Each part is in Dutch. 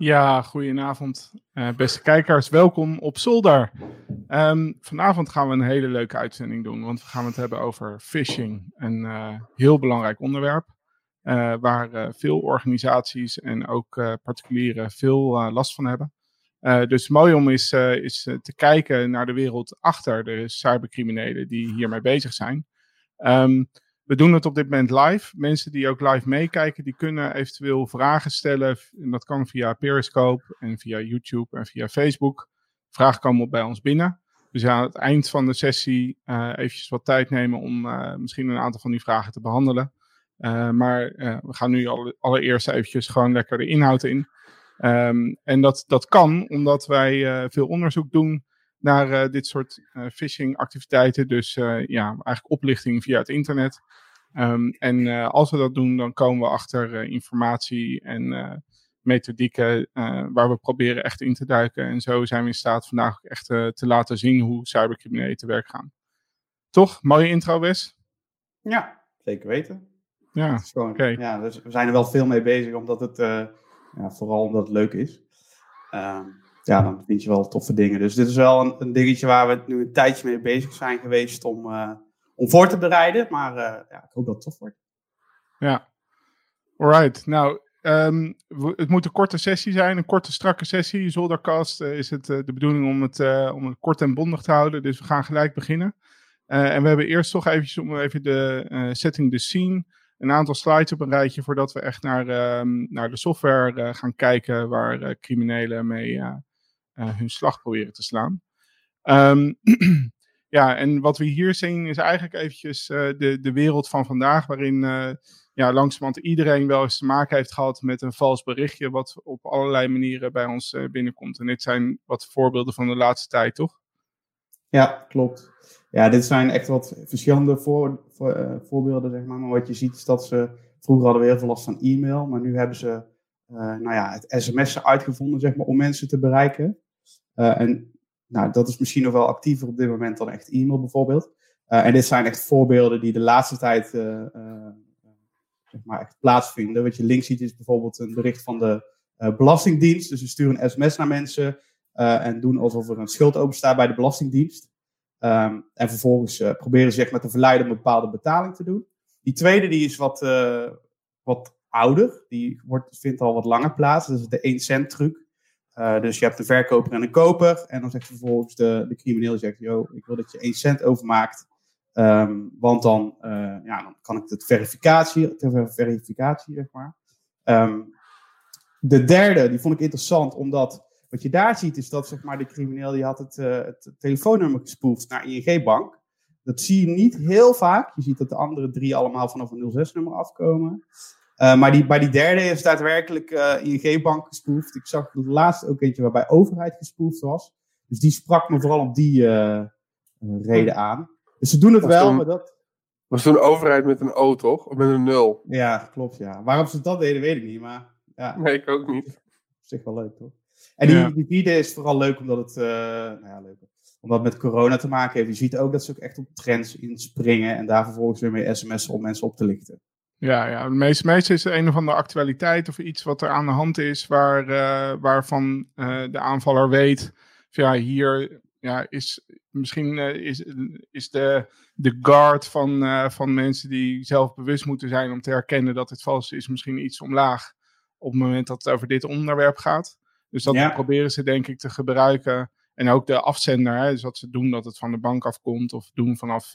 Ja, goedenavond, uh, beste kijkers. Welkom op Zolder. Um, vanavond gaan we een hele leuke uitzending doen, want we gaan het hebben over phishing. Een uh, heel belangrijk onderwerp, uh, waar veel organisaties en ook particulieren veel last van hebben. dus mooi om eens, is te kijken naar de wereld achter de cybercriminelen die hiermee bezig zijn. Um, we doen het op dit moment live. Mensen die ook live meekijken, die kunnen eventueel vragen stellen. En dat kan via Periscope en via YouTube en via Facebook. Vragen komen bij ons binnen. Dus aan het eind van de sessie uh, eventjes wat tijd nemen om uh, misschien een aantal van die vragen te behandelen. Uh, maar we gaan nu alle, allereerst eventjes gewoon lekker de inhoud in. Um, en dat, dat kan omdat wij veel onderzoek doen naar uh, dit soort uh, phishing activiteiten. Dus uh, ja, eigenlijk oplichting via het internet. Um, en als we dat doen, dan komen we achter informatie en methodieken waar we proberen echt in te duiken. En zo zijn we in staat vandaag ook echt te laten zien hoe cybercriminelen te werk gaan. Toch? Mooie intro, Wes? Ja, zeker weten. Ja, gewoon, okay. ja dus we zijn er wel veel mee bezig, omdat het ja, vooral omdat het leuk is. Um, ja, dan vind je wel toffe dingen. Dus dit is wel een, dingetje waar we nu een tijdje mee bezig zijn geweest om, uh, om voor te bereiden. Maar uh, ja, ik hoop dat het tof wordt. Ja, alright. Nou, um, het moet een korte sessie zijn, een korte strakke sessie. Zoldercast uh, is het de bedoeling om het, om het kort en bondig te houden. Dus we gaan gelijk beginnen. en we hebben eerst toch eventjes om even de setting the scene een aantal slides op een rijtje voordat we echt naar, uh, naar de software gaan kijken waar criminelen mee hun slag proberen te slaan. Um, ja, en wat we hier zien is eigenlijk eventjes uh, de, de wereld van vandaag, waarin uh, ja, langzamerhand iedereen wel eens te maken heeft gehad met een vals berichtje, wat op allerlei manieren bij ons binnenkomt. En dit zijn wat voorbeelden van de laatste tijd, toch? Ja, klopt. Ja, dit zijn echt wat verschillende voor, voor, voorbeelden, zeg maar. Maar wat je ziet is dat ze, vroeger hadden we heel veel last van e-mail, maar nu hebben ze nou ja, het sms'en uitgevonden, zeg maar, om mensen te bereiken. Uh, en nou, dat is misschien nog wel actiever op dit moment dan echt e-mail bijvoorbeeld. Uh, en dit zijn echt voorbeelden die de laatste tijd uh, zeg maar echt plaatsvinden. Wat je links ziet is bijvoorbeeld een bericht van de Belastingdienst. Dus we sturen een sms naar mensen en doen alsof er een schuld openstaat bij de Belastingdienst. Um, en vervolgens proberen ze zeg maar te verleiden een bepaalde betaling te doen. Die tweede die is wat, wat ouder. Die wordt, vindt al wat langer plaats. Dat is de 1 cent truc. Uh, dus je hebt een verkoper en een koper. En dan zegt vervolgens de, de crimineel, zegt, yo, ik wil dat je 1 cent overmaakt. Um, want dan, uh, ja, dan kan ik het verificatie, ter verificatie, zeg maar. Um, de derde, die vond ik interessant, omdat wat je daar ziet is dat zeg maar, de crimineel die had het, uh, het telefoonnummer gespoeld naar ING-bank. Dat zie je niet heel vaak. Je ziet dat de andere drie allemaal vanaf een 06-nummer afkomen. Uh, maar die, bij die derde is daadwerkelijk uh, eh, ING-bank gespoefd. Ik zag laatst ook eentje waarbij overheid gespoefd was. Dus die sprak me vooral op die uh, reden aan. Dus ze doen het wel, maar dat... Was toen overheid met een O, toch? Of met een nul? Ja, klopt, ja. Waarom ze dat deden, weet ik niet, maar... Ja. Nee, ik ook niet. Op zich wel leuk, toch? En die, ja. die vierde is vooral leuk omdat het... nou ja, leuk. Omdat het met corona te maken heeft. Je ziet ook dat ze ook echt op trends inspringen en daar vervolgens weer mee sms'en om mensen op te lichten. Ja, ja. Meestal, meestal is het een of andere actualiteit of iets wat er aan de hand is, waar, uh, waarvan uh, de aanvaller weet, ja, hier ja, is misschien uh, is, is de, de guard van, van mensen die zelf bewust moeten zijn om te herkennen dat het vals is, misschien iets omlaag op het moment dat het over dit onderwerp gaat. Dus dat ja. proberen ze denk ik te gebruiken. En ook de afzender, hè, dus wat ze doen dat het van de bank afkomt of doen vanaf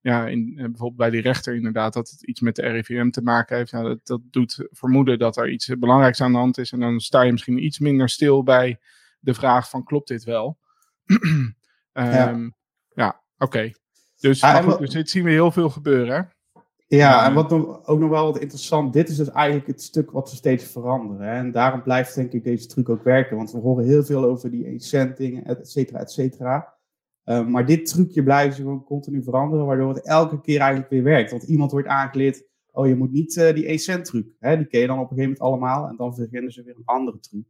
ja, in, eh, bijvoorbeeld bij die rechter inderdaad, dat het iets met de RIVM te maken heeft. Nou, dat, dat doet vermoeden dat er iets belangrijks aan de hand is. En dan sta je misschien iets minder stil bij de vraag van klopt dit wel? um, ja, ja oké. Okay. Dus, ah, dus dit zien we heel veel gebeuren. Hè? Ja, en wat nog, ook nog wel wat interessant, dit is dus eigenlijk het stuk wat ze steeds veranderen. Hè? En daarom blijft denk ik deze truc ook werken, want we horen heel veel over die 1 cent dingen, et cetera, et cetera. Uh, maar dit trucje blijven ze gewoon continu veranderen, waardoor het elke keer eigenlijk weer werkt. Want iemand wordt aangeleerd, oh je moet niet uh, die 1 cent truc, hè? die ken je dan op een gegeven moment allemaal. En dan beginnen ze weer een andere truc.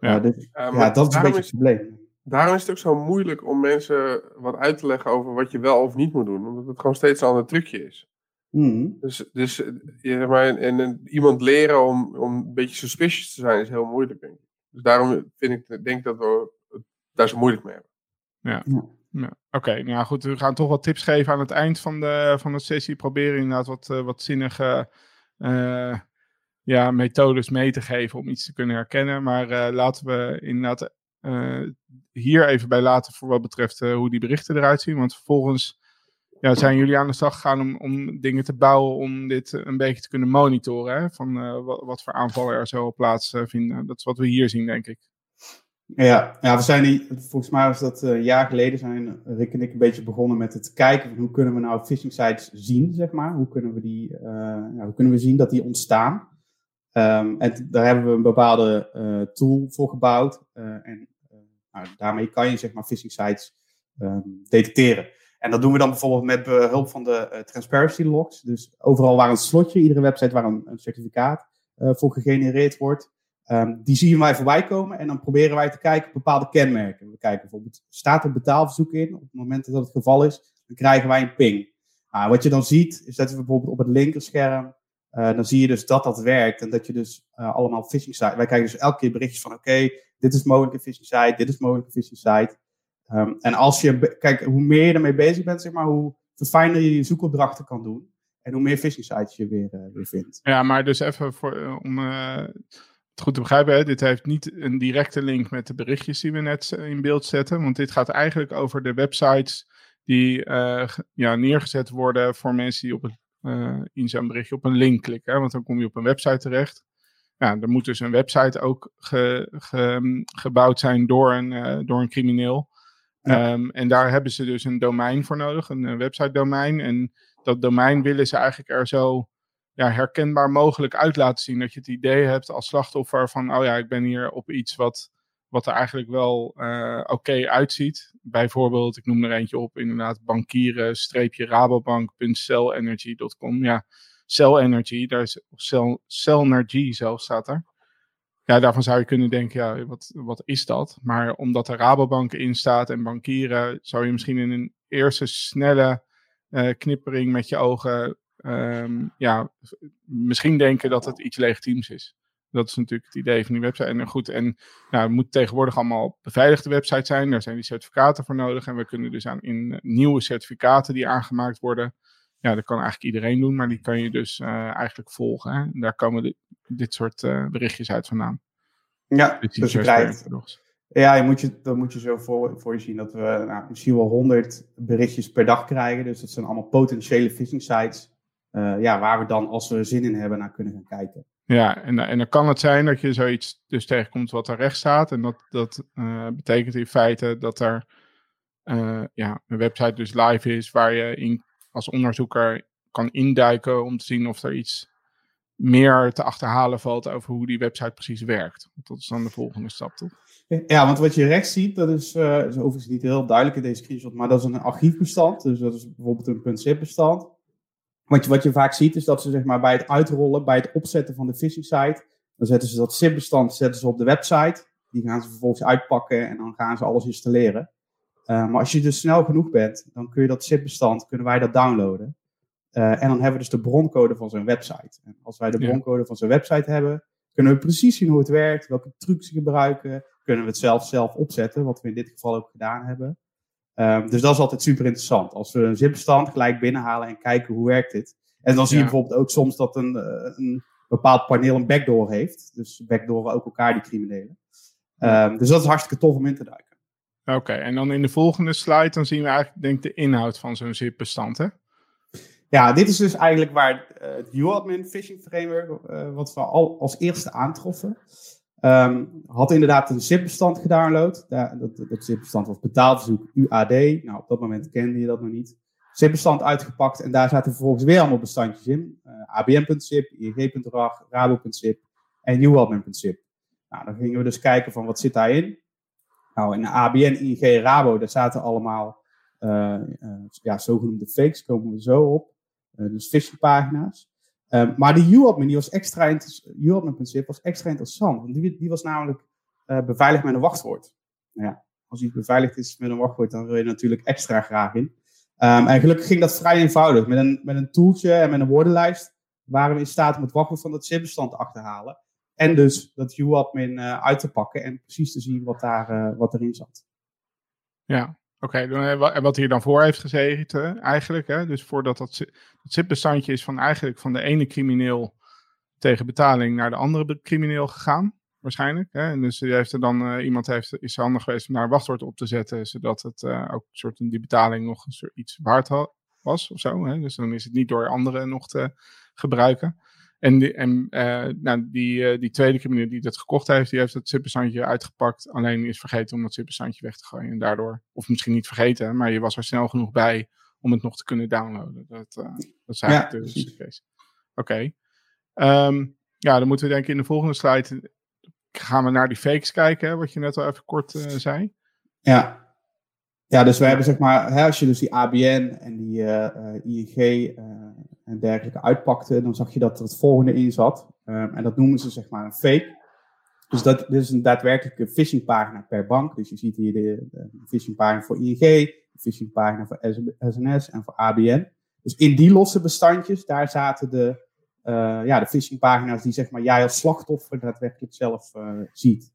Ja, uh, dus, ja dat is een beetje het probleem. Daarom is het ook zo moeilijk om mensen wat uit te leggen over wat je wel of niet moet doen. Omdat het gewoon steeds een ander trucje is. Mm. Dus, dus je, maar, en, en, iemand leren om, om een beetje suspicious te zijn is heel moeilijk, denk ik. Dus daarom vind ik, denk dat we het daar zo moeilijk mee hebben. Ja. ja. Oké, nou goed, we gaan toch wat tips geven aan het eind van de, van de sessie. Proberen inderdaad wat, uh, wat zinnige uh, ja, methodes mee te geven om iets te kunnen herkennen. Maar uh, laten we inderdaad hier even bij laten voor wat betreft hoe die berichten eruit zien. Want vervolgens ja, zijn jullie aan de slag gegaan om, om dingen te bouwen om dit een beetje te kunnen monitoren. Hè? Van wat, wat, voor aanvallen er zo plaatsvinden. dat is wat we hier zien, denk ik. Ja, ja, we zijn volgens mij was dat een jaar geleden, zijn Rick en ik een beetje begonnen met het kijken van hoe kunnen we nou phishing sites zien, zeg maar. Hoe kunnen we, die, ja, hoe kunnen we zien dat die ontstaan. Um, en daar hebben we een bepaalde uh, tool voor gebouwd. En nou, daarmee kan je zeg maar phishing sites um, detecteren. En dat doen we dan bijvoorbeeld met behulp van de transparency logs. Dus overal waar een slotje, iedere website waar een, een certificaat voor gegenereerd wordt, Um, die zien wij voorbij komen en dan proberen wij te kijken op bepaalde kenmerken. We kijken bijvoorbeeld, staat er betaalverzoek in? Op het moment dat het geval is, dan krijgen wij een ping. Nou, wat je dan ziet, is dat we bijvoorbeeld op het linkerscherm, uh, dan zie je dus dat dat werkt. En dat je dus uh, allemaal phishing sites, wij krijgen dus elke keer berichtjes van, oké, dit is mogelijk een phishing site, dit is mogelijk een phishing site. Um, en als je, kijk, hoe meer je ermee bezig bent, zeg maar, hoe verfijnder je je zoekopdrachten kan doen. En hoe meer phishing sites je weer, uh, weer vindt. Ja, maar dus even voor, om goed te begrijpen, hè? dit heeft niet een directe link met de berichtjes die we net in beeld zetten. Want dit gaat eigenlijk over de websites die uh, ja, neergezet worden voor mensen die op het, uh, in zo'n berichtje op een link klikken. Hè? Want dan kom je op een website terecht. Ja, er moet dus een website ook ge, ge, gebouwd zijn door een, uh, door een crimineel. Ja. Um, en daar hebben ze dus een domein voor nodig, een website domein. En dat domein willen ze eigenlijk er zo ja, herkenbaar mogelijk uit laten zien. Dat je het idee hebt als slachtoffer van, oh ja, ik ben hier op iets wat, wat er eigenlijk wel uh, oké uitziet. Bijvoorbeeld, ik noem er eentje op, inderdaad, bankieren, streepje rabobank.cellenergy.com. Ja, Cell Energy, daar is Cell, Cellergy zelf staat er. Ja, daarvan zou je kunnen denken, ja, wat, wat is dat? Maar omdat er Rabobank in staat en bankieren, zou je misschien in een eerste snelle uh, knippering met je ogen um, ja, misschien denken dat het iets legitiems is. Dat is natuurlijk het idee van die website. En goed, en nou, het moet tegenwoordig allemaal beveiligde websites zijn. Daar zijn die certificaten voor nodig. En we kunnen dus aan in nieuwe certificaten die aangemaakt worden. Ja, dat kan eigenlijk iedereen doen, maar die kan je dus uh, eigenlijk volgen. Hè? En daar komen de, dit soort uh, berichtjes uit vandaan. Ja, dus, dus je krijgt, ja, je moet je, dan moet je zo voor, voor je zien dat we nou, misschien wel 100 berichtjes per dag krijgen. Dus dat zijn allemaal potentiële phishing sites ja, waar we dan, als we zin in hebben, naar kunnen gaan kijken. Ja, en, en dan kan het zijn dat je zoiets dus tegenkomt wat er recht staat. En dat, dat uh, betekent in feite dat er uh, ja, een website dus live is waar je in, als onderzoeker kan induiken om te zien of er iets meer te achterhalen valt over hoe die website precies werkt. Dat is dan de volgende stap, toch? Ja, want wat je rechts ziet, dat is, uh, is overigens niet heel duidelijk in deze screenshot, maar dat is een archiefbestand. Dus dat is bijvoorbeeld een .zip bestand. Wat je, wat je vaak ziet is dat ze zeg maar, bij het uitrollen, bij het opzetten van de phishing site, dan zetten ze dat zip-bestand zetten ze op de website. Die gaan ze vervolgens uitpakken en dan gaan ze alles installeren. Uh, maar als je dus snel genoeg bent, dan kun je dat zip-bestand, kunnen wij dat downloaden. Uh, en dan hebben we dus de broncode van zo'n website. En als wij de broncode van zo'n website hebben, kunnen we precies zien hoe het werkt, welke trucs ze gebruiken. Kunnen we het zelf zelf opzetten, wat we in dit geval ook gedaan hebben. Um, dus dat is altijd super interessant. Als we een zipbestand gelijk binnenhalen en kijken hoe werkt dit. En dan zie je bijvoorbeeld ook soms dat een, uh, een bepaald paneel een backdoor heeft. Dus backdooren ook elkaar, die criminelen. Um, dus dat is hartstikke tof om in te duiken. Oké, okay, en dan in de volgende slide dan zien we eigenlijk denk ik de inhoud van zo'n zipbestand, hè? Ja, dit is dus eigenlijk waar uh, het UAdmin phishing framework, uh, wat we al als eerste aantroffen. Um, had inderdaad een zip-bestand gedownload. Ja, dat, dat zip-bestand was betaalverzoek UAD. Nou, op dat moment kende je dat nog niet. Zip-bestand uitgepakt en daar zaten vervolgens weer allemaal bestandjes in. Uh, ABM.zip, ING.rag, Rabo.zip en UAdmin.zip. Nou, dan gingen we dus kijken van wat zit daarin. Nou, in ABN, ING, Rabo, daar zaten allemaal uh, ja, zogenoemde fakes, komen we zo op. dus phishing pagina's. Um, maar de UAdmin was extra, UAdmin-principe was extra interessant. Want die, die was namelijk uh, beveiligd met een wachtwoord. Nou ja, als iets beveiligd is met een wachtwoord, dan wil je natuurlijk extra graag in. Um, en gelukkig ging dat vrij eenvoudig. Met een, met een tooltje en met een woordenlijst waren we in staat om het wachtwoord van dat zipbestand te achterhalen. En dus dat UAdmin uh, uit te pakken en precies te zien wat, daar, uh, wat erin zat. Ja, oké. En wat hier dan voor heeft gezeten eigenlijk. Hè? Dus voordat dat, dat is van eigenlijk van de ene crimineel tegen betaling naar de andere crimineel gegaan waarschijnlijk. Hè? En dus heeft er dan, uh, iemand heeft, is handig geweest om daar een wachtwoord op te zetten, zodat het uh, ook soort die betaling nog een soort iets waard was of zo. Hè? Dus dan is het niet door anderen nog te gebruiken. En, die, en uh, nou, die, die tweede crimineel die dat gekocht heeft, die heeft het zippersandje uitgepakt. Alleen is vergeten om dat zippersandje weg te gooien. En daardoor, of misschien niet vergeten, maar je was er snel genoeg bij om het nog te kunnen downloaden. Dat, dat is eigenlijk ja, de case. Oké. Okay. Um, ja, dan moeten we denk ik in de volgende slide gaan we naar die fakes kijken, hè, wat je net al even kort uh, zei. Ja. Ja, dus we hebben zeg maar, hè, als je dus die ABN en die uh, uh, ING en dergelijke uitpakte, dan zag je dat er het volgende in zat. Um, en dat noemen ze zeg maar een fake. Dus dat dit is een daadwerkelijke phishingpagina per bank. Dus je ziet hier de, de phishingpagina voor ING, de phishingpagina voor SNS en voor ABN. Dus in die losse bestandjes, daar zaten de, uh, ja, de phishingpagina's die zeg maar, jij als slachtoffer daadwerkelijk zelf uh, ziet.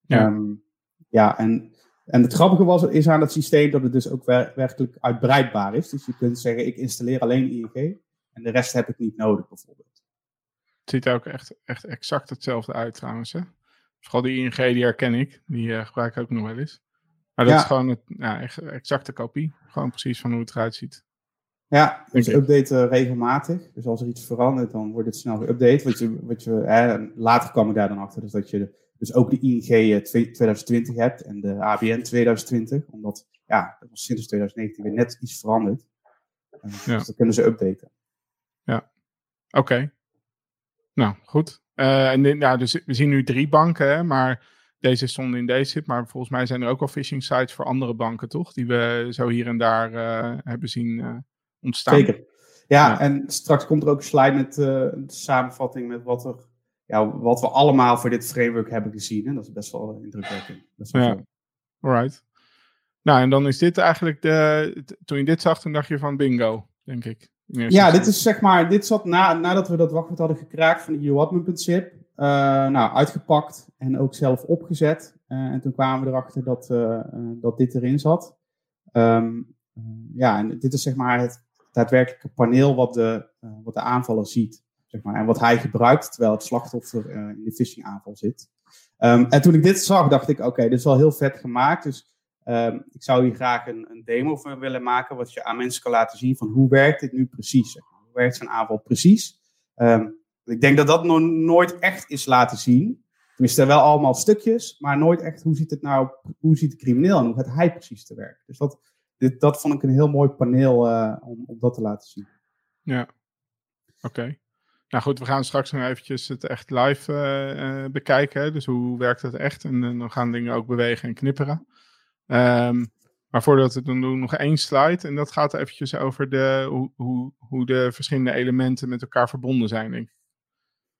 Ja, um, ja en, en het grappige was, is aan het systeem dat het dus ook wer werkelijk uitbreidbaar is. Dus je kunt zeggen, ik installeer alleen ING en de rest heb ik niet nodig bijvoorbeeld. Het ziet er ook echt, echt exact hetzelfde uit trouwens. Hè? Vooral die ING, die herken ik. Die uh, gebruik ik ook nog wel eens. Maar dat ja. is gewoon het, ja, exacte kopie. Gewoon precies van hoe het eruit ziet. Ja, dus updaten regelmatig. Dus als er iets verandert, dan wordt het snel geüpdate. Wat je, wat je, hè, later kwam ik daar dan achter, dus dat je dus ook de ING 2020 eh, hebt en de ABN 2020. Omdat, ja, dat was sinds 2019 weer net iets veranderd. Ja. Dus dan kunnen ze updaten. Ja, oké. Okay. Nou, goed. Uh, en ja, dus we zien nu drie banken, hè, maar deze stonden in deze maar volgens mij zijn er ook al phishing sites voor andere banken, toch? Die we zo hier en daar uh, hebben zien ontstaan. Zeker. Ja, en straks komt er ook een slide met een samenvatting met wat, er, ja, wat we allemaal voor dit framework hebben gezien. En dat is best wel indrukwekkend. Best wel ja. Alright. Nou, en dan is dit eigenlijk de. Toen je dit zag, toen dacht je van bingo, denk ik. Ja, dit is zeg maar. Dit zat na, nadat we dat wachtwoord hadden gekraakt van de. Uh, nou, uitgepakt en ook zelf opgezet. Uh, en toen kwamen we erachter dat, uh, dat dit erin zat. Um, ja, en dit is zeg maar het daadwerkelijke paneel wat de, wat de aanvaller ziet. Zeg maar, en wat hij gebruikt terwijl het slachtoffer uh, in de phishing aanval zit. Um, en toen ik dit zag, dacht ik, oké, dit is wel heel vet gemaakt. Dus um, ik zou hier graag een, een, demo van willen maken, wat je aan mensen kan laten zien van hoe werkt dit nu precies. Hoe werkt zijn aanval precies? Um, ik denk dat dat nog nooit echt is laten zien. Tenminste, wel allemaal stukjes, maar nooit echt hoe ziet het nou, hoe ziet de crimineel en hoe gaat hij precies te werk. Dus dat, dit, dat vond ik een heel mooi paneel om, om dat te laten zien. Ja, oké. Nou goed, we gaan straks nog eventjes het echt live uh, uh, bekijken. Dus hoe werkt het echt? En dan gaan dingen ook bewegen en knipperen. Um, maar voordat we het doen, nog één slide. En dat gaat eventjes over de, hoe, hoe, hoe de verschillende elementen met elkaar verbonden zijn, denk ik.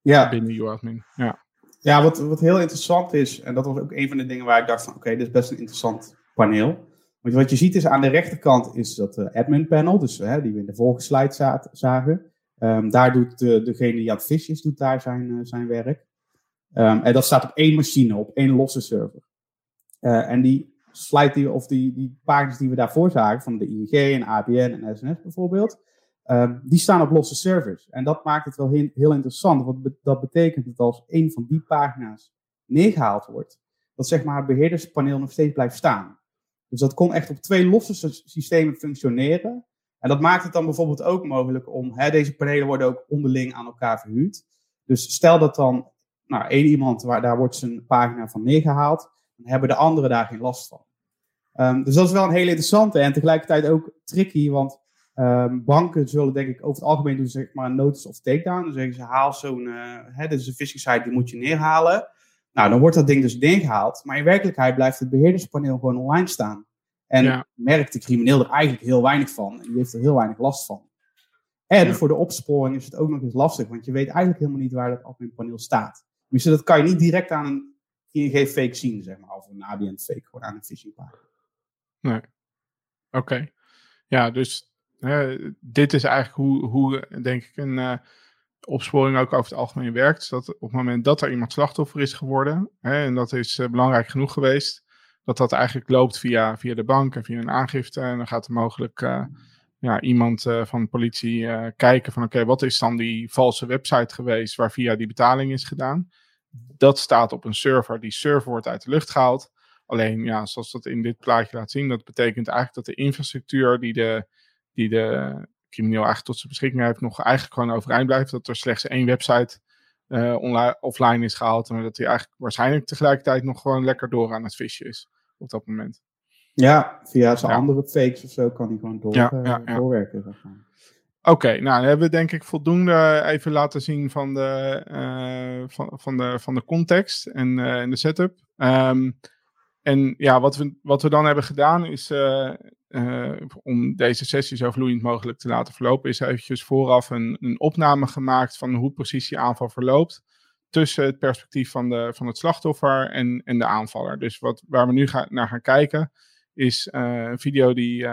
Ja. Binnen UAdmin. Ja, ja wat, wat heel interessant is, en dat was ook een van de dingen waar ik dacht van, oké, dit is best een interessant paneel. Want wat je ziet is aan de rechterkant is dat admin panel, dus hè, die we in de vorige slide zagen. Um, daar doet uh, degene die aan het is, doet daar zijn, uh, zijn werk. Um, en dat staat op één machine, op één losse server. en die slide die, of die, die pagina's die we daarvoor zagen, van de ING en ABN en SNS bijvoorbeeld, um, die staan op losse servers. En dat maakt het wel heel, interessant, want dat betekent dat als een van die pagina's neergehaald wordt, dat zeg maar het beheerderspaneel nog steeds blijft staan. Dus dat kon echt op twee losse systemen functioneren. En dat maakt het dan bijvoorbeeld ook mogelijk om, hè, deze panelen worden ook onderling aan elkaar verhuurd. Dus stel dat dan, nou, één iemand, waar, daar wordt zijn pagina van neergehaald, dan hebben de anderen daar geen last van. Um, dus dat is wel een hele interessante en tegelijkertijd ook tricky, want um, banken zullen denk ik over het algemeen doen zeg maar een notice of takedown. Dan zeggen ze, haal zo'n, uh, hè, dit is een phishing site, die moet je neerhalen. Nou, dan wordt dat ding dus neergehaald. Maar in werkelijkheid blijft het beheerderspaneel gewoon online staan. En merkt de crimineel er eigenlijk heel weinig van. En die heeft er heel weinig last van. En voor de opsporing is het ook nog eens lastig. Want je weet eigenlijk helemaal niet waar dat adminpaneel staat. Dus dat kan je niet direct aan een ING-fake zien, zeg maar. Of een ABN-fake, gewoon aan een phishingpagina. Nee. Oké. Ja, dus dit is eigenlijk hoe, hoe denk ik, een, uh, opsporing ook over het algemeen werkt. Dat op het moment dat er iemand slachtoffer is geworden, hè, en dat is belangrijk genoeg geweest, dat dat eigenlijk loopt via, via de bank en via een aangifte. En dan gaat er mogelijk ja, iemand van de politie kijken van oké, wat is dan die valse website geweest waar via die betaling is gedaan. Dat staat op een server, die server wordt uit de lucht gehaald. Alleen, ja, zoals dat in dit plaatje laat zien, dat betekent eigenlijk dat de infrastructuur die de, die de crimineel eigenlijk tot zijn beschikking heeft, nog eigenlijk gewoon overeind blijft. Dat er slechts één website uh, online, offline is gehaald. En dat hij eigenlijk waarschijnlijk tegelijkertijd nog gewoon lekker door aan het vissen is op dat moment. Ja, via zijn andere fakes of zo kan hij gewoon door, ja, uh, doorwerken. Zeg maar. Oké, nou dan hebben we denk ik voldoende even laten zien van de, uh, van, van, de, van de context en, en de setup. Um, en ja, wat we, wat we dan hebben gedaan is, uh, uh, om deze sessie zo vloeiend mogelijk te laten verlopen, is eventjes vooraf een, een opname gemaakt van hoe precies die aanval verloopt. Tussen het perspectief van, de, van het slachtoffer en, en de aanvaller. Dus wat, waar we nu naar gaan kijken, is uh, een video die,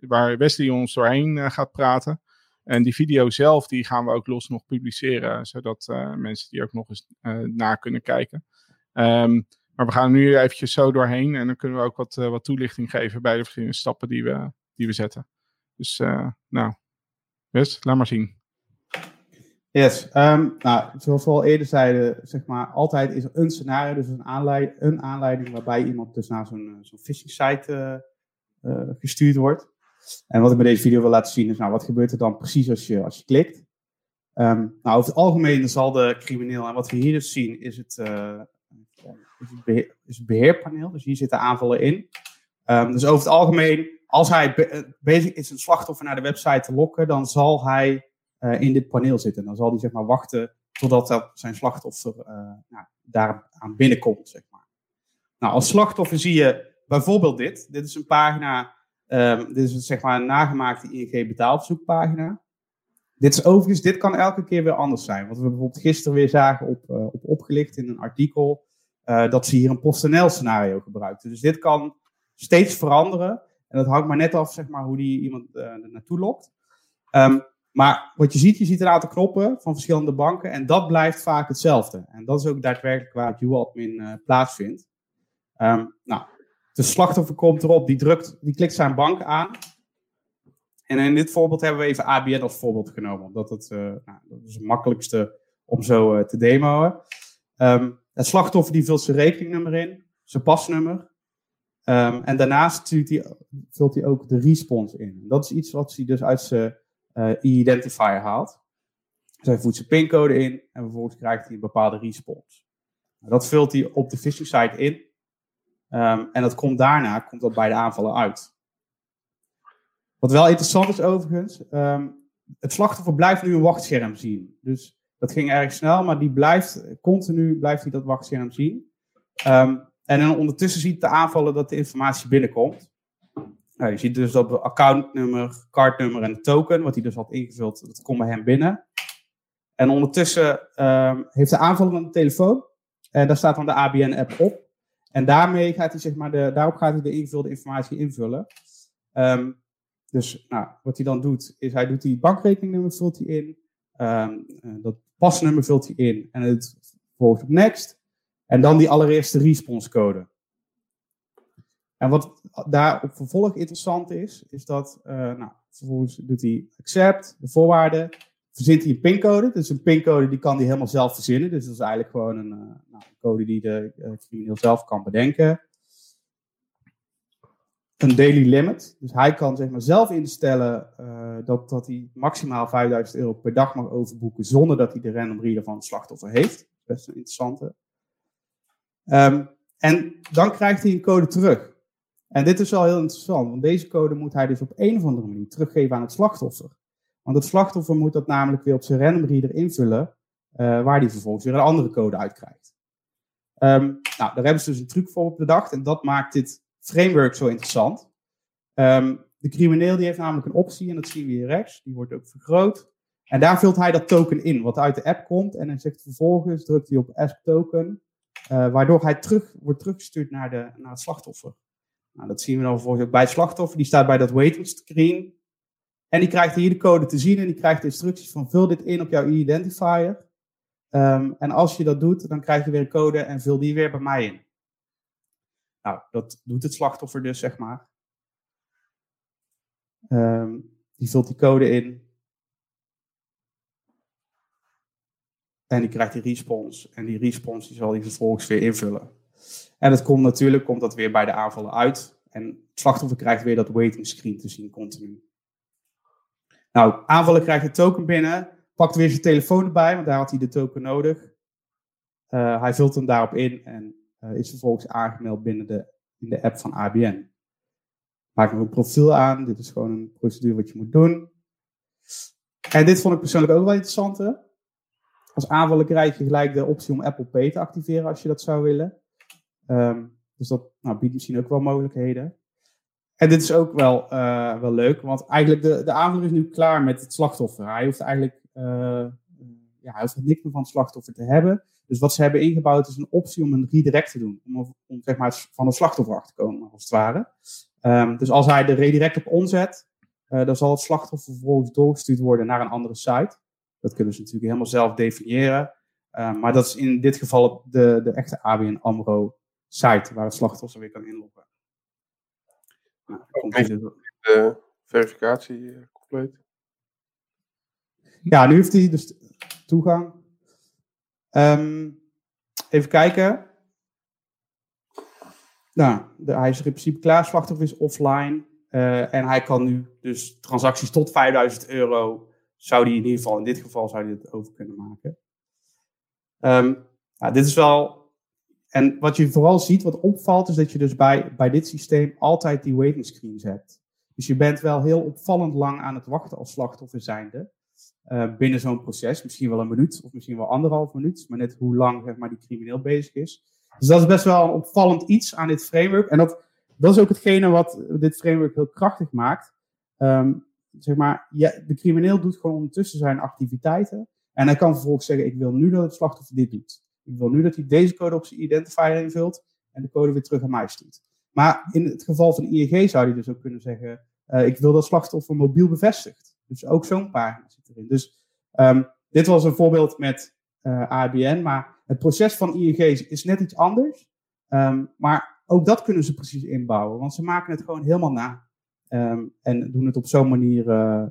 waar Wesley ons doorheen gaat praten. En die video zelf, die gaan we ook los nog publiceren, zodat mensen die ook nog eens na kunnen kijken. Um, maar we gaan nu eventjes zo doorheen en dan kunnen we ook wat, uh, wat toelichting geven bij de verschillende stappen die we, die we zetten. Dus uh, nou, best, laat maar zien. Yes, um, nou, zoals we al eerder zeiden, zeg maar, altijd is er een scenario, dus een aanleiding, een aanleiding waarbij iemand dus naar zo'n zo'n phishing site uh, gestuurd wordt. En wat ik bij deze video wil laten zien is, nou, wat gebeurt er dan precies als je, als je klikt? Um, nou, over het algemeen zal de crimineel, en wat we hier dus zien, is het, is het, is het beheerpaneel. Dus hier zitten aanvallen in. Um, dus over het algemeen, als hij be bezig is een slachtoffer naar de website te lokken, dan zal hij uh, in dit paneel zitten. Dan zal hij zeg maar wachten totdat zijn slachtoffer uh, nou, daar aan binnenkomt. Zeg maar. Nou, als slachtoffer zie je bijvoorbeeld dit. Dit is een pagina, um, dit is zeg maar een nagemaakte ING betaalverzoekpagina. Dit is overigens, dit kan elke keer weer anders zijn. Wat we bijvoorbeeld gisteren weer zagen op, op opgelicht in een artikel. Uh, dat ze hier een PostNL scenario gebruikten. Dus dit kan steeds veranderen. En dat hangt maar net af zeg maar, hoe die iemand uh, er naartoe lokt. Um, maar wat je ziet, je ziet een aantal knoppen van verschillende banken. En dat blijft vaak hetzelfde. En dat is ook daadwerkelijk waar het UAdmin uh, plaatsvindt. Um, nou, de slachtoffer komt erop, die, drukt, die klikt zijn bank aan. En in dit voorbeeld hebben we even ABN als voorbeeld genomen. Omdat het, nou, dat is het makkelijkste om zo te demoen. Um, het slachtoffer die vult zijn rekeningnummer in, zijn pasnummer. Um, en daarnaast vult hij ook de response in. Dat is iets wat hij dus uit zijn uh, e-identifier haalt. Dus hij voert zijn pincode in en vervolgens krijgt hij een bepaalde response. Dat vult hij op de phishing site in. Um, en dat komt daarna komt dat bij de aanvallen uit. Wat wel interessant is overigens, um, het slachtoffer blijft nu een wachtscherm zien. Dus dat ging erg snel, maar die blijft continu blijft hij dat wachtscherm zien. Um, en ondertussen ziet de aanvaller dat de informatie binnenkomt. Nou, je ziet dus dat het accountnummer, cardnummer en de token, wat hij dus had ingevuld, dat komt bij hem binnen. En ondertussen um, heeft de aanvaller een telefoon. En daar staat dan de ABN-app op. En daarmee gaat hij, zeg maar, de, daarop gaat hij de ingevulde informatie invullen. Um, dus nou, wat hij dan doet, is hij doet die bankrekeningnummer vult hij in. Um, dat pasnummer vult hij in en het volgt op next. En dan die allereerste response code. En wat daar op vervolg interessant is, is dat uh, nou, vervolgens doet hij accept, de voorwaarden, verzint hij een pincode. Dus een pincode die kan hij helemaal zelf verzinnen. Dus dat is eigenlijk gewoon een, uh, nou, code die de crimineel zelf kan bedenken een daily limit. Dus hij kan zeg maar, zelf instellen uh, dat, dat hij maximaal 5000 euro per dag mag overboeken zonder dat hij de random reader van het slachtoffer heeft. Best een interessante. Um, en dan krijgt hij een code terug. En dit is wel heel interessant, want deze code moet hij dus op een of andere manier teruggeven aan het slachtoffer. Want het slachtoffer moet dat namelijk weer op zijn random reader invullen, uh, waar hij vervolgens weer een andere code uitkrijgt. Um, nou, daar hebben ze dus een truc voor op bedacht en dat maakt dit framework zo interessant. Um, de crimineel die heeft namelijk een optie, en dat zien we hier rechts, die wordt ook vergroot. En daar vult hij dat token in, wat uit de app komt. En dan zegt vervolgens, drukt hij op Ask Token, uh, waardoor hij terug, wordt teruggestuurd naar, de, naar het slachtoffer. Nou, dat zien we dan vervolgens ook bij het slachtoffer. Die staat bij dat waiting screen. En die krijgt hier de code te zien en die krijgt de instructies van vul dit in op jouw identifier. Ehm, en als je dat doet, dan krijg je weer een code en vul die weer bij mij in. Nou, dat doet het slachtoffer dus, zeg maar. Ehm, die vult die code in. En die krijgt die response. En die response die zal hij vervolgens weer invullen. En dat komt natuurlijk komt dat weer bij de aanvallen uit. En het slachtoffer krijgt weer dat waiting screen te zien continu. Nou, aanvaller krijgt de token binnen, pakt weer zijn telefoon erbij, want daar had hij de token nodig. Uh, hij vult hem daarop in en is vervolgens aangemeld binnen de, in de app van ABN. Maak nog een profiel aan. Dit is gewoon een procedure wat je moet doen. En dit vond ik persoonlijk ook wel interessant. Hè? Als aanvaller krijg je gelijk de optie om Apple Pay te activeren als je dat zou willen. Um, dus dat nou, biedt misschien ook wel mogelijkheden. En dit is ook wel, uh, wel leuk, want eigenlijk de, de aanvaller is nu klaar met het slachtoffer. Hij hoeft eigenlijk uh, ja, hij hoeft niks meer van het slachtoffer te hebben. Dus wat ze hebben ingebouwd is een optie om een redirect te doen. Om, om zeg maar, van het slachtoffer af te komen, als het ware. Um, dus als hij de redirect op onzet, uh, dan zal het slachtoffer vervolgens doorgestuurd worden naar een andere site. Dat kunnen ze natuurlijk helemaal zelf definiëren. Uh, maar dat is in dit geval de, de echte ABN AMRO site waar het slachtoffer weer kan inloggen. Nou, komt de verificatie eh, compleet. Ja, nu heeft hij dus toegang. Um, even kijken. Nou, de, hij is er in principe klaar. Slachtoffer is offline. Uh, en hij kan nu dus transacties tot 5000 euro. Zou hij in ieder geval, in dit geval, zou hij het over kunnen maken. Um, dit is wel en wat je vooral ziet, wat opvalt, is dat je dus bij, bij dit systeem altijd die waiting screens hebt. Dus je bent wel heel opvallend lang aan het wachten als slachtoffer zijnde. Uh, binnen zo'n proces. Misschien wel een minuut of misschien wel anderhalf minuut. Maar net hoe lang zeg maar, die crimineel bezig is. Dus dat is best wel een opvallend iets aan dit framework. En dat, dat is ook hetgene wat dit framework heel krachtig maakt. Um, zeg maar, de crimineel doet gewoon ondertussen zijn activiteiten. En hij kan vervolgens zeggen, ik wil nu dat het slachtoffer dit doet. Ik wil nu dat hij deze code op zijn identifier invult en de code weer terug aan mij stuurt. Maar in het geval van ING zou hij dus ook kunnen zeggen, uh, ik wil dat slachtoffer mobiel bevestigd. Dus ook zo'n pagina erin. Dus um, dit was een voorbeeld met uh, ABN, maar het proces van ING is net iets anders. Um, maar ook dat kunnen ze precies inbouwen, want ze maken het gewoon helemaal na. Um, en doen het op zo'n manier, uh,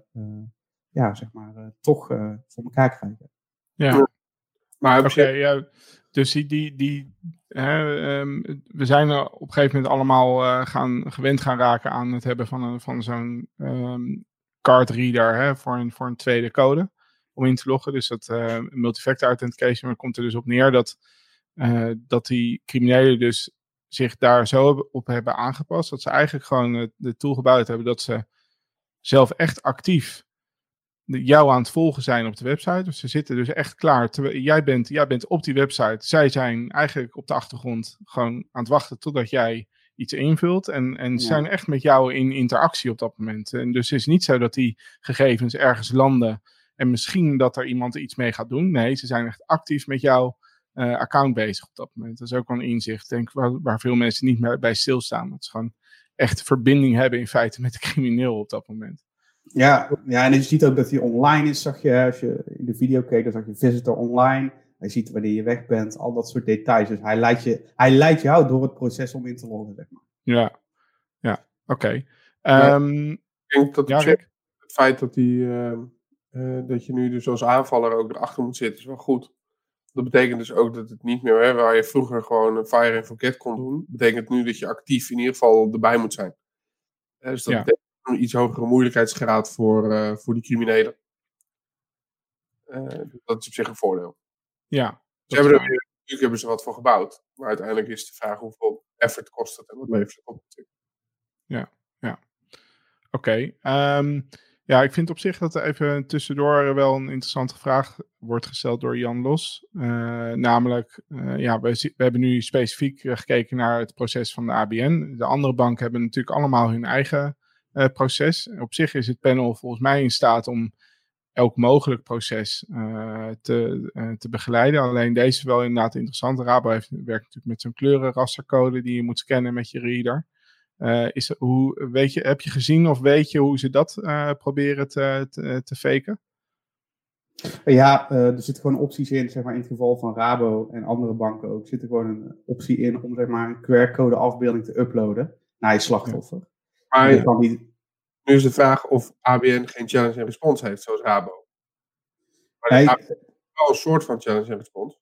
ja, zeg maar, toch voor elkaar krijgen. Ja. Maar oké, okay, ja, dus die, die, die hè, um, we zijn er op een gegeven moment allemaal uh, gaan, gewend gaan raken aan het hebben van, een, van zo'n um, card reader hè, voor, een, voor een tweede code om in te loggen. Dus dat uh, multifactor authentication, maar komt er dus op neer dat, uh, dat die criminelen dus zich daar zo op hebben aangepast. Dat ze eigenlijk gewoon de tool gebouwd hebben dat ze zelf echt actief jou aan het volgen zijn op de website. Dus ze zitten dus echt klaar. jij, bent, jij bent op die website. Zij zijn eigenlijk op de achtergrond gewoon aan het wachten totdat jij iets invult. En, en ja. zijn echt met jou in interactie op dat moment. En dus het is niet zo dat die gegevens ergens landen. En misschien dat er iemand iets mee gaat doen. Nee, ze zijn echt actief met jouw uh, account bezig op dat moment. Dat is ook wel een inzicht, denk ik, waar, waar veel mensen niet meer bij stilstaan. Dat ze gewoon echt verbinding hebben in feite met de crimineel op dat moment. Ja, ja, en je ziet ook dat hij online is, zag je, als je in de video keek, dan zag je visitor online. Hij ziet wanneer je weg bent, al dat soort details. Dus hij leidt, je, hij leidt jou door het proces om in te loggen, zeg maar. Ja, ja, oké. Okay. Ja, um, ik denk dat ja, het feit dat, die, uh, uh, dat je nu dus als aanvaller ook erachter moet zitten, is wel goed. Dat betekent dus ook dat het niet meer, hè, waar je vroeger gewoon een fire and forget kon doen, betekent nu dat je actief in ieder geval erbij moet zijn. Dus dat ja. betekent een iets hogere moeilijkheidsgraad voor, uh, voor die criminelen. Uh, dat is op zich een voordeel. Ja. Ze hebben er, natuurlijk hebben ze wat voor gebouwd. Maar uiteindelijk is de vraag hoeveel effort kost het en wat levert het op natuurlijk. Ja, ja. Oké. Okay. Um, ja, ik vind op zich dat er even tussendoor wel een interessante vraag wordt gesteld door Jan Los. Uh, namelijk, uh, ja, we, we, hebben nu specifiek gekeken naar het proces van de ABN. De andere banken hebben natuurlijk allemaal hun eigen proces. Op zich is het panel volgens mij in staat om elk mogelijk proces uh, te, uh, te begeleiden. Alleen deze is wel inderdaad interessant. Rabo heeft, werkt natuurlijk met zo'n kleurenrastercode die je moet scannen met je reader. is, hoe, weet je, heb je gezien of weet je hoe ze dat proberen te, te, te faken? Ja, er zitten gewoon opties in, zeg maar in het geval van Rabo en andere banken ook, zit er gewoon een optie in om zeg maar een QR-code afbeelding te uploaden naar je slachtoffer. Maar je kan niet... nu is de vraag of ABN geen challenge en response heeft, zoals Rabo. Maar nee, wel een soort van challenge en response.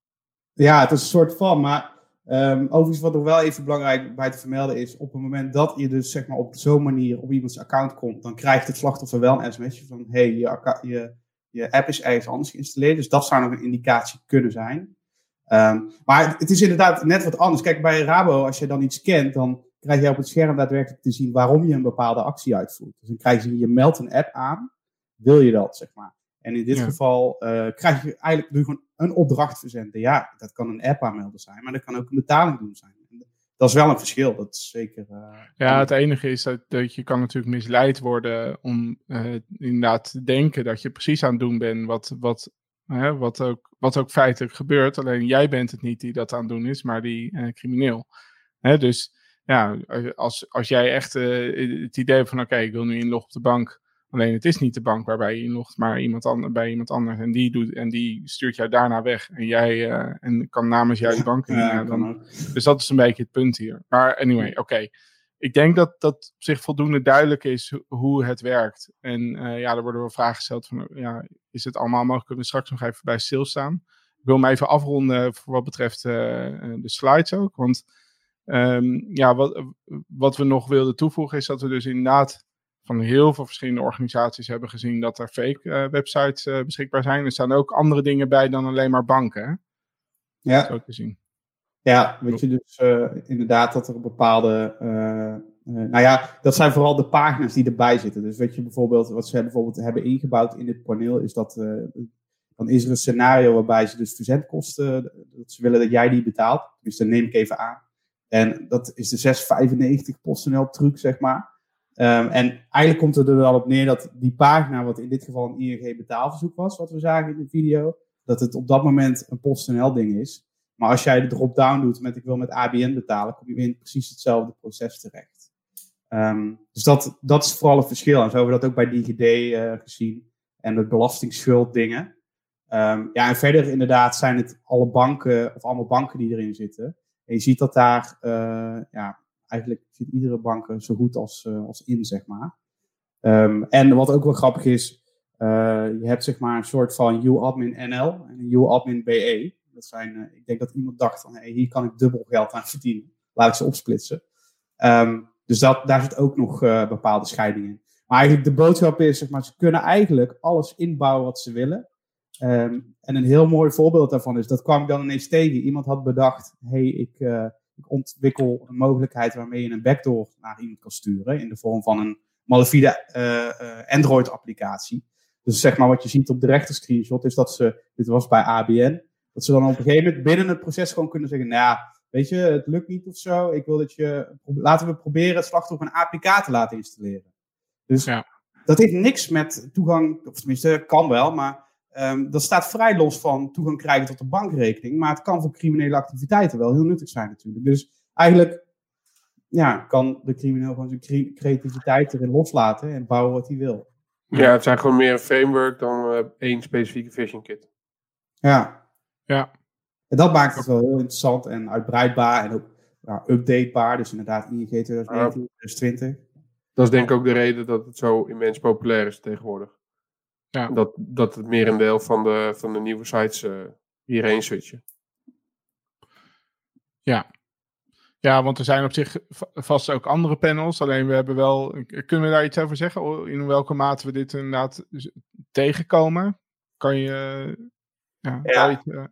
Ja, het is een soort van, maar um, overigens wat nog wel even belangrijk bij te vermelden is, op het moment dat je dus zeg maar op zo'n manier op iemands account komt, dan krijgt het slachtoffer wel een sms'je van, hey, je, je, je app is ergens anders geïnstalleerd, dus dat zou nog een indicatie kunnen zijn. Um, maar het is inderdaad net wat anders. Kijk, bij Rabo, als je dan iets kent, dan krijg je op het scherm daadwerkelijk te zien waarom je een bepaalde actie uitvoert. Dus dan krijg je, je meldt een app aan, wil je dat, zeg maar. En in dit geval uh, krijg je eigenlijk doe je gewoon een opdracht verzenden. Ja, dat kan een app aanmelden zijn, maar dat kan ook een betaling doen zijn. Dat is wel een verschil, dat is zeker. Uh, ja, het enige is dat, dat, je kan natuurlijk misleid worden om uh, inderdaad te denken dat je precies aan het doen bent wat, wat, hè, wat, ook, wat ook feitelijk gebeurt. Alleen jij bent het niet die dat aan het doen is, maar die crimineel. Hè, dus ja, als, als jij echt het idee hebt van oké, ik wil nu inloggen op de bank Alleen het is niet de bank waarbij je inlogt, maar iemand anders, bij iemand anders. En die, doet, en die stuurt jou daarna weg. En jij uh, en kan namens jou die bank ja, dan, Dus dat is een beetje het punt hier. Maar anyway, oké. Ik denk dat dat op zich voldoende duidelijk is hoe het werkt. En uh, ja, er worden wel vragen gesteld van, ja, is het allemaal mogelijk? Kunnen we straks nog even bij stilstaan? Ik wil me even afronden voor wat betreft de slides ook. Want um, ja, wat, wat we nog wilden toevoegen is dat we dus inderdaad van heel veel verschillende organisaties hebben gezien dat er fake uh, websites uh, beschikbaar zijn. Er staan ook andere dingen bij dan alleen maar banken. Hè? Ja. Zo te zien. Ja, weet je dus uh, inderdaad dat er bepaalde. nou ja, dat zijn vooral de pagina's die erbij zitten. Dus weet je bijvoorbeeld, wat ze bijvoorbeeld hebben ingebouwd in dit paneel, is dat. dan is er een scenario waarbij ze dus verzendkosten. dat ze willen dat jij die betaalt. Dus dan neem ik even aan. En dat is de 6,95 PostNL truc, zeg maar. Um, en eigenlijk komt het er wel op neer dat die pagina, wat in dit geval een ING betaalverzoek was, wat we zagen in de video, dat het op dat moment een PostNL ding is. Maar als jij de drop-down doet met ik wil met ABN betalen, kom je weer in precies hetzelfde proces terecht. Um, dus dat, dat is vooral het verschil. En zo hebben we dat ook bij DigiD uh, gezien. En de belastingsschuld dingen. Um, ja, en verder inderdaad zijn het alle banken, of allemaal banken die erin zitten. En je ziet dat daar, uh, ja, eigenlijk zit iedere bank zo goed als, uh, als in, zeg maar. Um, en wat ook wel grappig is, je hebt zeg maar een soort van UAdmin NL en UAdmin BE. Dat zijn, ik denk dat iemand dacht van, hey, hier kan ik dubbel geld aan verdienen. Laat ik ze opsplitsen. Um, dus dat, daar zit ook nog bepaalde scheiding in. Maar eigenlijk de boodschap is, zeg maar, ze kunnen eigenlijk alles inbouwen wat ze willen. Um, en een heel mooi voorbeeld daarvan is, dat kwam ik dan ineens tegen. Iemand had bedacht, hey, ik, ik ontwikkel een mogelijkheid waarmee je een backdoor naar iemand kan sturen in de vorm van een malafide uh, Android-applicatie. Dus zeg maar wat je ziet op de rechter screenshot is dat ze, dit was bij ABN, dat ze dan op een gegeven moment binnen het proces gewoon kunnen zeggen, nou ja, weet je, het lukt niet of zo. Ik wil dat je, laten we proberen het slachtoffer een APK te laten installeren. Dus ja. dat heeft niks met toegang, of tenminste, kan wel, maar Um, dat staat vrij los van toegang krijgen tot een bankrekening. Maar het kan voor criminele activiteiten wel heel nuttig zijn natuurlijk. Dus eigenlijk ja, kan de crimineel gewoon zijn creativiteit erin loslaten en bouwen wat hij wil. Ja, het zijn gewoon meer een framework dan uh, één specifieke phishing kit. Ja. Ja. En dat maakt het wel heel interessant en uitbreidbaar en ook ja, updatebaar. Dus inderdaad ING 2019, 2020. Dat is denk ik ook de reden dat het zo immens populair is tegenwoordig. Ja. Dat, dat het merendeel van de, van de nieuwe sites uh, hierheen switchen. Ja. Ja, want er zijn op zich vast ook andere panels. Alleen we hebben wel. Kunnen we daar iets over zeggen? In welke mate we dit inderdaad tegenkomen? Kan je. Ja, ja. Iets, uh...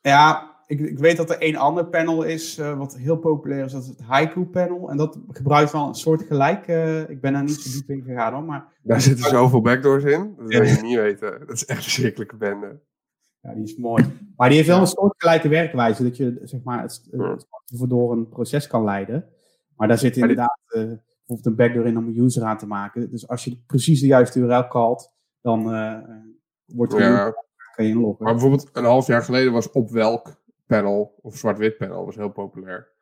ja ik, ik, weet dat er één ander panel is, uh, wat heel populair is, dat is het Haiku panel. En dat gebruikt wel een soort gelijk. Uh, ik ben daar niet zo diep in gegaan hoor, maar... Daar zitten zoveel backdoors in, dat wil je niet weten. Dat is echt een verschrikkelijke bende. Ja, die is mooi. Maar die heeft wel een soort gelijke werkwijze, dat je zeg maar, het, het door een proces kan leiden. Maar daar zit inderdaad uh, bijvoorbeeld een backdoor in om een user aan te maken. Dus als je precies de juiste URL calt, dan wordt het ja. kan je inloggen. Maar bijvoorbeeld een half jaar geleden was op welk panel of zwart-wit panel was heel populair.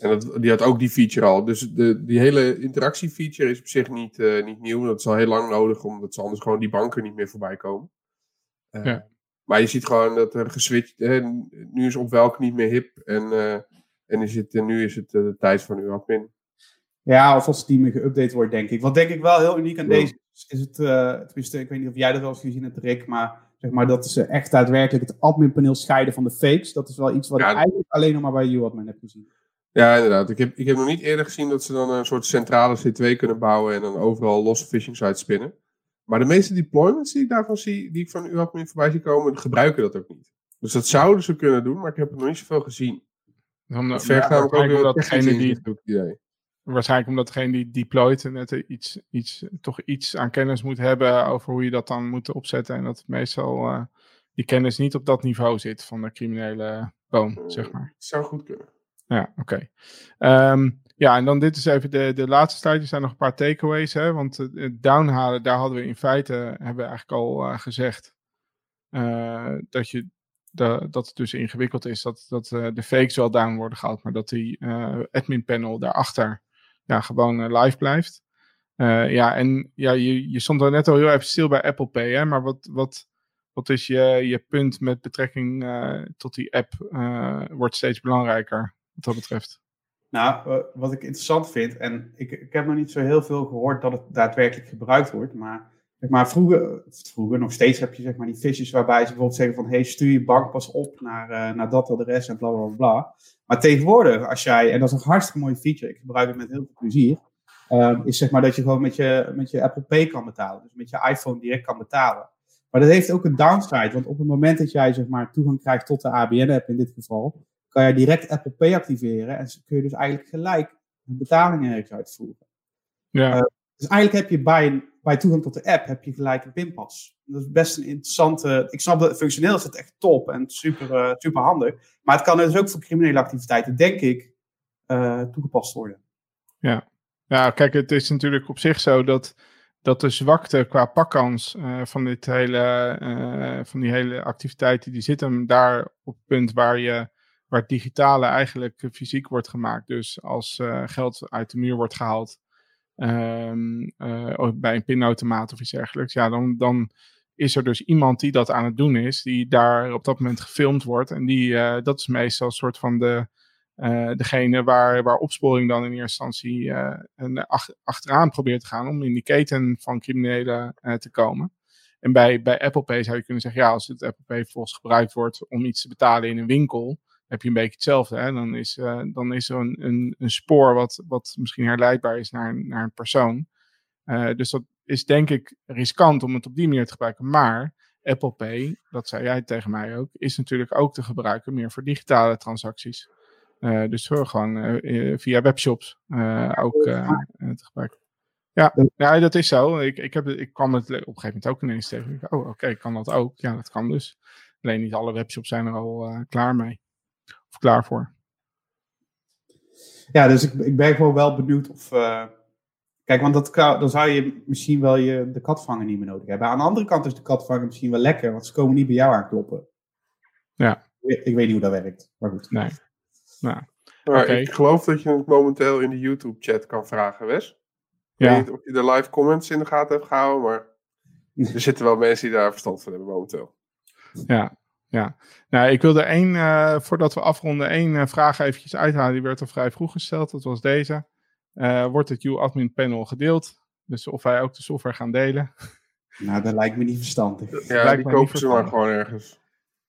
En dat, die had ook die feature al. Dus de, die hele interactiefeature is op zich niet, uh, niet nieuw. Dat is al heel lang nodig, omdat ze anders gewoon die banken niet meer voorbij komen. Uh, ja. Maar je ziet gewoon dat er geswitcht... Hè, nu is op welk niet meer hip. En, uh, en is het, nu is het de tijd van uw admin. Ja, of als die meer geüpdate wordt, denk ik. Wat denk ik wel heel uniek aan ja. deze is, is het... tenminste, ik weet niet of jij dat wel eens gezien hebt, Rick, maar... Zeg maar dat ze echt daadwerkelijk het adminpaneel scheiden van de fakes. Dat is wel iets wat ja, ik eigenlijk alleen nog maar bij UAdmin heb gezien. Ja, inderdaad. Ik heb, ik heb nog niet eerder gezien dat ze dan een soort centrale C2 kunnen bouwen en dan overal losse phishing sites spinnen. Maar de meeste deployments die ik daarvan zie, die ik van UAdmin voorbij zie komen, gebruiken dat ook niet. Dus dat zouden ze kunnen doen, maar ik heb het nog niet zoveel gezien. Dan, dat vergt ja, namelijk ook dat degene die, idee. Waarschijnlijk omdat degene die deployt net iets, iets, toch iets aan kennis moet hebben over hoe je dat dan moet opzetten. En dat meestal uh, die kennis niet op dat niveau zit van de criminele boom, zeg maar. Zou goed kunnen. Ja, oké. Okay. Um, ja, en dan dit is even de, de laatste slide. Er zijn nog een paar takeaways. Hè? Want het downhalen, daar hadden we in feite, hebben we eigenlijk al uh, gezegd, dat, je, de, dat het dus ingewikkeld is dat, dat uh, de fakes wel down worden gehaald, maar dat die admin panel daarachter ja, gewoon live blijft. ja, en ja, je, je stond er net al heel even stil bij Apple Pay, hè? maar wat, wat, wat is je, je punt met betrekking tot die app wordt steeds belangrijker? wat dat betreft? Nou, wat ik interessant vind, en ik, ik heb nog niet zo heel veel gehoord dat het daadwerkelijk gebruikt wordt, maar, zeg maar vroeger, vroeger, nog steeds heb je zeg maar die visjes waarbij ze bijvoorbeeld zeggen van, hey, stuur je bankpas op naar, uh, naar dat adres en bla bla bla. Maar tegenwoordig, als jij, en dat is een hartstikke mooie feature, ik gebruik het met heel veel plezier, um, is zeg maar dat je gewoon met je, met je Apple Pay kan betalen, dus met je iPhone direct kan betalen. Maar dat heeft ook een downside, want op het moment dat jij zeg maar toegang krijgt tot de ABN-app in dit geval, kan je direct Apple Pay activeren en kun je dus eigenlijk gelijk betalingen ergens uitvoeren. Ja. Uh, dus eigenlijk heb je bij, bij toegang tot de app heb je gelijk een pinpas. Dat is best een interessante. Ik snap dat functioneel is het echt top en super, uh, super handig. Maar het kan dus ook voor criminele activiteiten, denk ik, uh, toegepast worden. Ja. ja, kijk, het is natuurlijk op zich zo dat, dat de zwakte qua pakkans van, dit hele, van die hele activiteiten, die zit hem daar op het punt waar je waar het digitale eigenlijk fysiek wordt gemaakt. Dus als geld uit de muur wordt gehaald um, uh, bij een pinautomaat of iets dergelijks, ja, dan, dan is er dus iemand die dat aan het doen is, die daar op dat moment gefilmd wordt. En die, uh, dat is meestal een soort van de, degene waar, waar opsporing dan in eerste instantie een ach, achteraan probeert te gaan om in die keten van criminelen te komen. En bij, bij Apple Pay zou je kunnen zeggen, ja, als het Apple Pay volgens gebruikt wordt om iets te betalen in een winkel, heb je een beetje hetzelfde. Hè? Dan, is, uh, dan is er een, een, een, spoor wat, wat misschien herleidbaar is naar, naar een persoon. Uh, dus dat is denk ik riskant om het op die manier te gebruiken. Maar Apple Pay, dat zei jij tegen mij ook, is natuurlijk ook te gebruiken meer voor digitale transacties. Uh, dus gewoon via webshops ook te gebruiken. Ja, ja, dat is zo. Ik, ik, heb, ik kwam het op een gegeven moment ook ineens tegen. Oh, oké, kan dat ook? Ja, dat kan dus. Alleen niet alle webshops zijn er al klaar mee of klaar voor. Ja, dus ik, ik ben gewoon wel benieuwd of. Uh, kijk, want dat, dan zou je misschien wel je, de katvanger niet meer nodig hebben. Aan de andere kant is de katvanger misschien wel lekker, want ze komen niet bij jou aankloppen. Ja. Ik, ik weet niet hoe dat werkt, maar goed. Nee. Nou, maar Ik geloof dat je het momenteel in de YouTube-chat kan vragen, Wes. Ik ja. weet niet of je de live comments in de gaten hebt gehouden, maar er zitten wel mensen die daar verstand van hebben momenteel. Ja, ja, nou, ik wilde één, uh, voordat we afronden, één uh, vraag eventjes uithalen. Die werd al vrij vroeg gesteld. Dat was deze. Uh, wordt het U-admin panel gedeeld? Dus of wij ook de software gaan delen? Nou, dat lijkt me niet verstandig. Ja, lijkt die kopen ze maar gewoon ergens.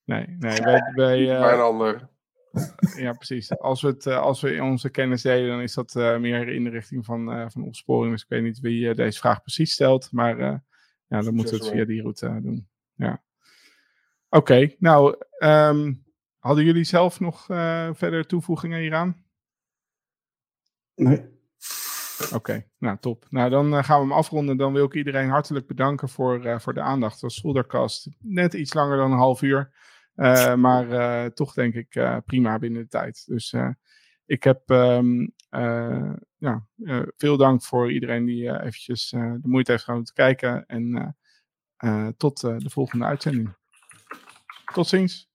Nee, nee, wij... wij Bij een ander. Ja, precies. Als we, het, als we onze kennis delen, dan is dat meer in de richting van, van opsporing. Dus ik weet niet wie deze vraag precies stelt, maar ja, dan moeten we het via die route doen. Ja. Oké, nou, um, hadden jullie zelf nog uh, verder toevoegingen hieraan? Nee. Oké, okay, nou top. Nou, dan uh, gaan we hem afronden. Dan wil ik iedereen hartelijk bedanken voor, uh, voor de aandacht. Het was net iets langer dan een half uur. maar toch denk ik prima binnen de tijd. Dus ik heb um, ja, veel dank voor iedereen die eventjes de moeite heeft genomen te kijken. En tot de volgende uitzending. Tot ziens.